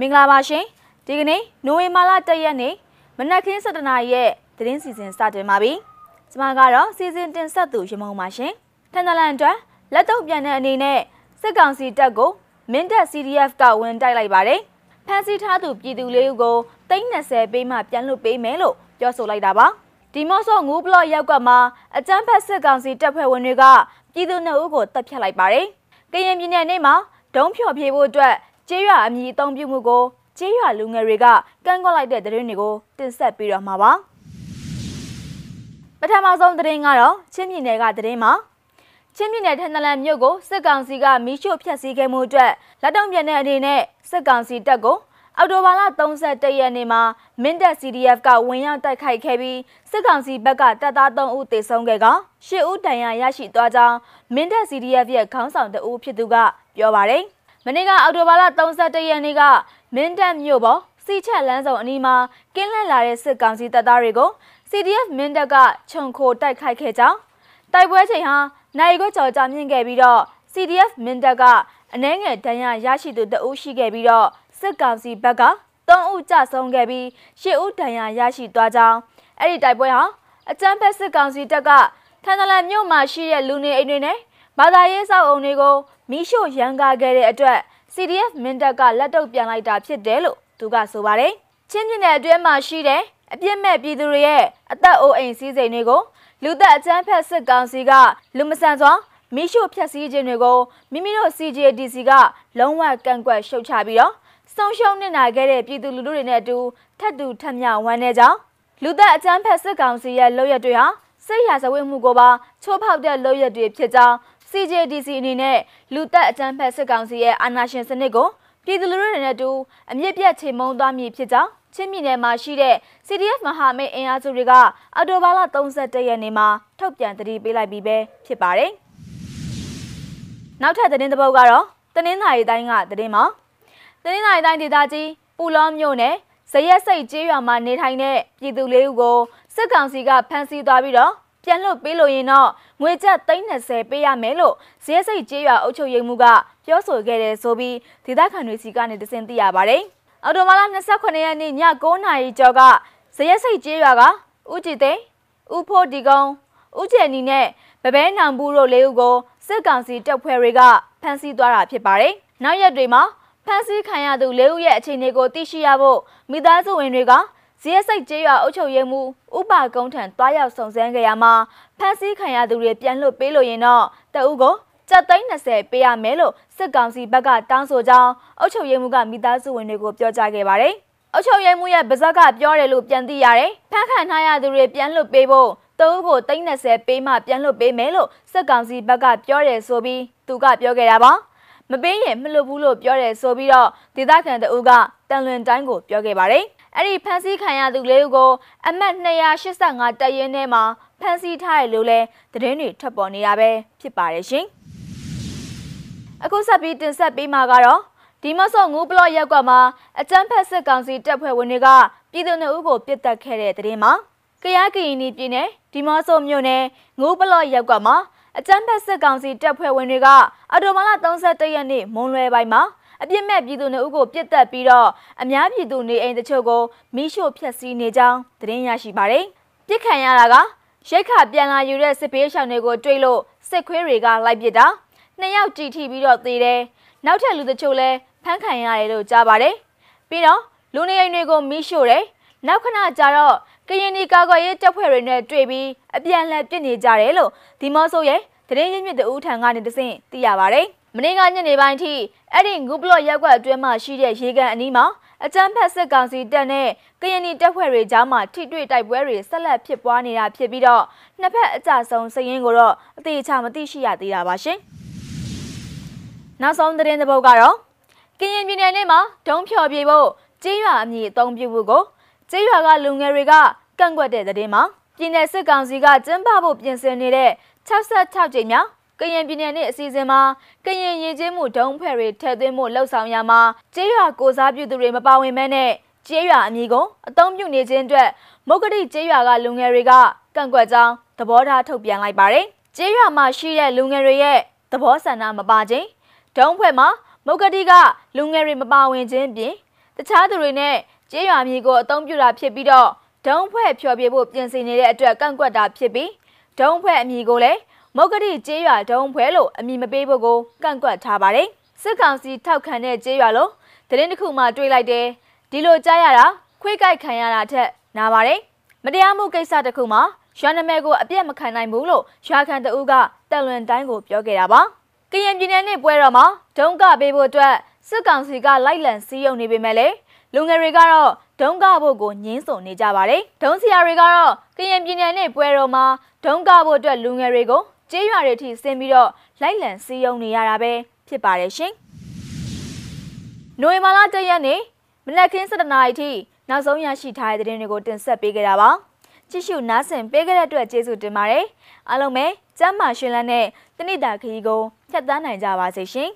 မင်္ဂလာပါရှင်ဒီကနေ့နိုဝင်ဘာလ၁ရက်နေ့မနက်ခင်း7:00နာရီရဲ့သတင်းစီစဉ်စတင်ပါပြီကျွန်မကတော့စီစဉ်တင်ဆက်သူရမုံပါရှင်ထန်တလန်အတွက်လက်တော့ပြန်တဲ့အနေနဲ့စစ်ကောင်စီတပ်ကိုမင်းတပ် CDF ကဝင်တိုက်လိုက်ပါတယ်ဖမ်းဆီးထားသူပြည်သူလေးဦးကို320ပေးမှပြန်လွှတ်ပေးမယ်လို့ပြောဆိုလိုက်တာပါဒီမော့ဆော့ငူးဘလော့ရောက်ကမှအကြမ်းဖက်စစ်ကောင်စီတပ်ဖွဲ့ဝင်တွေကပြည်သူနှစ်ဦးကိုတပ်ဖြတ်လိုက်ပါတယ်ကရင်ပြည်နယ်နေ့မှာဒုံးဖြော်ဖြေဖို့အတွက် ကျေးရွာအမည်အသုံးပြုမှုကိုကျေးရွာလူငယ်တွေကကန့်ကွက်လိုက်တဲ့သတင်းတွေကိုတင်ဆက်ပေးတော့မှာပါပထမဆုံးသတင်းကတော့ချင်းပြည်နယ်ကသတင်းမှာချင်းပြည်နယ်ထန်တလန်မြို့ကိုစစ်ကောင်စီကမီးရှို့ဖျက်ဆီးခဲ့မှုအတွက်လက်တုံ့ပြန်တဲ့အနေနဲ့စစ်ကောင်စီတပ်ကိုအော်တိုဘာလ31ရက်နေ့မှာမင်းတပ် CDF ကဝင်ရောက်တိုက်ခိုက်ခဲ့ပြီးစစ်ကောင်စီဘက်ကတပ်သား3ဦးသေဆုံးခဲ့က10ဦးဒဏ်ရာရရှိသွားကြောင်းမင်းတပ် CDF ရဲ့ခေါင်းဆောင်တဦးဖြစ်သူကပြောပါတယ်။ မနေ့ကအော်တိုဘာလ31ရက်နေ့ကမင်းတပ်မြို့ပေါ်စီချက်လန်းဆောင်အနီးမှာကင်းလှည့်လာတဲ့စစ်ကောင်စီတပ်သားတွေကို CDF မင်းတပ်ကခြုံခိုတိုက်ခိုက်ခဲ့ကြောင်းတိုက်ပွဲချိန်ဟာနိုင်ကိုကြော်ကြမြင့်ခဲ့ပြီးတော့ CDF မင်းတပ်ကအနှဲငယ်ဒဏ်ရာရရှိသူတအုပ်ရှိခဲ့ပြီးတော့စစ်ကောင်စီဘက်က3ဦးကြဆုံးခဲ့ပြီး10ဦးဒဏ်ရာရရှိသွားကြောင်းအဲ့ဒီတိုက်ပွဲဟာအကြမ်းဖက်စစ်ကောင်စီတပ်ကထန်တလန်မြို့မှာရှိတဲ့လူနေအိမ်တွေနဲ့ ဘာသာရေးစောက်အုံတွေကိုမီးရှို့ရန်ကားခဲ့တဲ့အတွက် CDF မင်းတပ်ကလက်တုပ်ပြန်လိုက်တာဖြစ်တယ်လို့သူကဆိုပါတယ်။ချင်းပြည်နယ်အတွင်းမှာရှိတဲ့အပြစ်မဲ့ပြည်သူတွေရဲ့အသက်အိုးအိမ်စည်းစိမ်တွေကိုလူသက်အကြမ်းဖက်စစ်ကောင်စီကလူမဆန်စွာမီးရှို့ဖျက်ဆီးခြင်းတွေကိုမိမိတို့ CJDC ကလုံးဝကန့်ကွက်ရှုတ်ချပြီးတော့ဆုံးရှုံးနေနာခဲ့တဲ့ပြည်သူလူထုတွေနဲ့အတူထပ်တူထပ်မျှဝမ်းနေကြောင်းလူသက်အကြမ်းဖက်စစ်ကောင်စီရဲ့လုပ်ရက်တွေဟာစစ်ရာဇဝတ်မှုကိုပါချိုးဖောက်တဲ့လုပ်ရက်တွေဖြစ်ကြောင်း CJDC အနေနဲ့လူသက်အကြမ်းဖက်စစ်ကောင်စီရဲ့အာဏာရှင်စနစ်ကိုပြည်သူလူထုတွေနဲ့တူအမြင့်ပြတ်ချိန်မုံသွားမည်ဖြစ်ကြောင်းချင်းပြည်နယ်မှာရှိတဲ့ CDF မဟာမိတ်အင်အားစုတွေကအော်တိုဘာလ31ရက်နေ့မှာထုတ်ပြန်တတိပေးလိုက်ပြီးပဲဖြစ်ပါတယ်။နောက်ထပ်သတင်းတစ်ပုဒ်ကတော့တနင်္သာရီတိုင်းကသတင်းမှာတနင်္သာရီတိုင်းဒေသကြီးပူလောမြို့နယ်ဇရက်စိတ်ကျေးရွာမှာနေထိုင်တဲ့ပြည်သူလေးဦးကိုစစ်ကောင်စီကဖမ်းဆီးသွားပြီးတော့ ပြန်လွတ်ပေးလို့ရင်တော့ငွေကျပ်330ပေးရမယ်လို့ဇရဲစိတ်ကျေးရွာအုပ်ချုပ်ရေးမှူးကပြောဆိုခဲ့တယ်ဆိုပြီးဒေသခံတွေစီကနေတစင်သိရပါတယ်။အော်တိုဘာလ28ရက်နေ့ည9:00နာရီကျော်ကဇရဲစိတ်ကျေးရွာကဦးကြည်သိန်းဦးဖို့ဒီကုန်းဦးကျယ်နီနဲ့ဗဘဲနောင်ဘူးတို့လေးဦးကိုစစ်ကောင်စီတပ်ဖွဲ့တွေကဖမ်းဆီးသွားတာဖြစ်ပါတယ်။နောက်ရက်တွေမှာဖမ်းဆီးခံရသူလေးဦးရဲ့အခြေအနေကိုသိရှိရဖို့မိသားစုဝင်တွေက ဇီးစိတ်ကျေးရွာအုပ်ချုပ်ရေးမှူးဥပါကုန်းထံတွားရောက်စုံစမ်းကြရမှာဖမ်းဆီးခံရသူတွေပြန်လွတ်ပေးလို့ရင်တော့တအုပ်ကိုကျပ်သိန်း20ပေးရမယ်လို့စစ်ကောင်စီဘက်ကတောင်းဆိုကြောင်းအုပ်ချုပ်ရေးမှူးကမိသားစုဝင်တွေကိုပြောကြားခဲ့ပါတယ်။အုပ်ချုပ်ရေးမှူးရဲ့ဗဇက်ကပြောတယ်လို့ပြန်သိရတယ်။ဖမ်းခံထားရသူတွေပြန်လွတ်ပေးဖို့တအုပ်ကိုသိန်း20ပေးမှပြန်လွတ်ပေးမယ်လို့စစ်ကောင်စီဘက်ကပြောတယ်ဆိုပြီးသူကပြောခဲ့တာပါ။မပေးရင်မလွတ်ဘူးလို့ပြောတယ်ဆိုပြီးတော့ဒေသခံတအုပ်ကတန်လွင်တိုင်းကိုပြောခဲ့ပါတယ်။ အဲ့ဒီဖမ်းဆီးခံရသူလေးဦးကိုအမှတ်285တပ်ရင်းထဲမှာဖမ်းဆီးထားတယ်လို့လည်းသတင်းတွေထွက်ပေါ်နေတာပဲဖြစ်ပါတယ်ရှင်။အခုဆက်ပြီးတင်ဆက်ပေးမှာကတော့ဒီမဆော့ငူးဘလော့ရက်ကွက်မှာအကြမ်းဖက်စစ်ကောင်စီတပ်ဖွဲ့ဝင်တွေကပြည်သူ့နှုတ်ကိုပြစ်တက်ခဲ့တဲ့တဲ့မှာကရကရင်ပြည်နယ်ဒီမော့ဆိုမြို့နယ်ငူးဘလော့ရက်ကွက်မှာအကြမ်းဖက်စစ်ကောင်စီတပ်ဖွဲ့ဝင်တွေကအတိုမလာ31ရက်နေ့မွန်လွယ်ပိုင်းမှာ အပြစ်မဲ့ပြည်သူတွေဦးကိုပြစ်တက်ပြီးတော့အများပြည်သူနေအိမ်တချို့ကိုမိရှို့ဖျက်ဆီးနေကြောင်းသတင်းရရှိပါတယ်။ပြစ်ခံရတာကရိတ်ခပြန်လာယူတဲ့စစ်ပေးရှောင်တွေကိုတွေးလို့စစ်ခွေးတွေကလိုက်ပစ်တာနှစ်ယောက်ကြည်ထိပြီးတော့သေတယ်။နောက်ထပ်လူတချို့လည်းဖမ်းခံရတယ်လို့ကြားပါတယ်။ပြီးတော့လူနေအိမ်တွေကိုမိရှို့တယ်။နောက်ခဏကြာတော့ကရင်ဒီကာကွယ်ရေးတပ်ဖွဲ့တွေနဲ့တွေ့ပြီးအပြန်လှန်ပြစ်နေကြတယ်လို့ဒီမော့ဆိုရဲ့သတင်းရင်းမြစ်တဦးထံကနေတဆင့်သိရပါတယ်။ မနေ့ကညနေပိုင်းထိအဲ့ဒီငူဘလော့ရက်ကွက်အတွင်းမှာရှိတဲ့ရေကန်အနီးမှာအကြမ်းဖက်စစ်ကောင်စီတပ်နဲ့ကရင်နီတပ်ဖွဲ့တွေကြားမှာထိတွေ့တိုက်ပွဲတွေဆက်လက်ဖြစ်ပွားနေတာဖြစ်ပြီးတော့နှစ်ဖက်အကြဆုံးစရင်ကိုတော့အသေးချာမသိရှိရသေးတာပါရှင်။နောက်ဆုံးသတင်းတစ်ပုဒ်ကတော့ကရင်ပြည်နယ်မှာဒုံးဖြော်ပြေဖို့ကြေးရွာအမည်အသုံးပြုဖို့ကိုကြေးရွာကလူငယ်တွေကကန့်ကွက်တဲ့သတင်းမှာပြည်နယ်စစ်ကောင်စီကကျင်းပဖို့ပြင်ဆင်နေတဲ့66ကြိမ်မြောက် ကရင်ပြည်နယ်နဲ့အစီအစဉ်မှာကရင်ရင်ကျေးမှုဒုံဖဲတွေထည့်သွင်းမှုလှုပ်ဆောင်ရမှာကျေးရွာကိုစားပြုသူတွေမပါဝင်မဲနဲ့ကျေးရွာအမည်ကိုအသုံးပြုနေခြင်းအတွက်မုတ်ကတိကျေးရွာကလူငယ်တွေကကန့်ကွက်ကြောင်းသဘောထားထုတ်ပြန်လိုက်ပါတယ်။ကျေးရွာမှာရှိတဲ့လူငယ်တွေရဲ့သဘောဆန္ဒမပါခြင်းဒုံဖွဲ့မှာမုတ်ကတိကလူငယ်တွေမပါဝင်ခြင်းပြင်တတခြားသူတွေနဲ့ကျေးရွာမြေကိုအသုံးပြုတာဖြစ်ပြီးတော့ဒုံဖွဲ့ဖျော်ပြဖို့ပြင်ဆင်နေတဲ့အတွက်ကန့်ကွက်တာဖြစ်ပြီးဒုံဖွဲ့အမည်ကိုလည်း မုတ်ကတိကျေးရွာဒုံဖွဲ့လို့အမည်မပေးဖို့ကိုကန့်ကွက်ထားပါတယ်စစ်ကောင်စီထောက်ခံတဲ့ကျေးရွာလို့သတင်းတစ်ခုမှတွေးလိုက်တယ်ဒီလိုကြားရတာခွေးကြိုက်ခံရတာထက်နာပါတယ်မတရားမှုကိစ္စတစ်ခုမှာရွာနာမည်ကိုအပြတ်မခံနိုင်ဘူးလို့ရွာခံတအုပ်ကတက်လွန်တိုင်းကိုပြောခဲ့တာပါကရင်ပြည်နယ်နဲ့ပွဲတော်မှာဒုံကပေးဖို့အတွက်စစ်ကောင်စီကလိုက်လံစည်းရုံနေပေမဲ့လည်းလူငယ်တွေကတော့ဒုံကဖို့ကိုညင်းဆုံနေကြပါတယ်ဒုံဆရာတွေကတော့ကရင်ပြည်နယ်နဲ့ပွဲတော်မှာဒုံကဖို့အတွက်လူငယ်တွေကို ကျေးရွာတွေထိဆင်းပြီးတော့လိုက်လံစည်းရုံနေရတာပဲဖြစ်ပါတယ်ရှင်နိုဝင်ဘာလ၁ရက်နေ့မနက်ခင်း7:00နာရီထိနောက်ဆုံးရရှိထားတဲ့သတင်းတွေကိုတင်ဆက်ပေးကြတာပါကြည့်ရှုနားဆင်ပေးခဲ့တဲ့အတွက်ကျေးဇူးတင်ပါတယ်အားလုံးပဲကျမ်းမာရှင်လန်းနဲ့တနိတာခရီးကိုဖြတ်သန်းနိုင်ကြပါစေရှင်